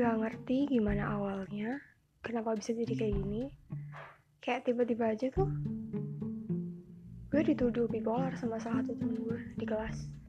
nggak ngerti gimana awalnya, kenapa bisa jadi kayak gini. Kayak tiba-tiba aja tuh, gue dituduh bipolar sama salah satu temen gue di kelas.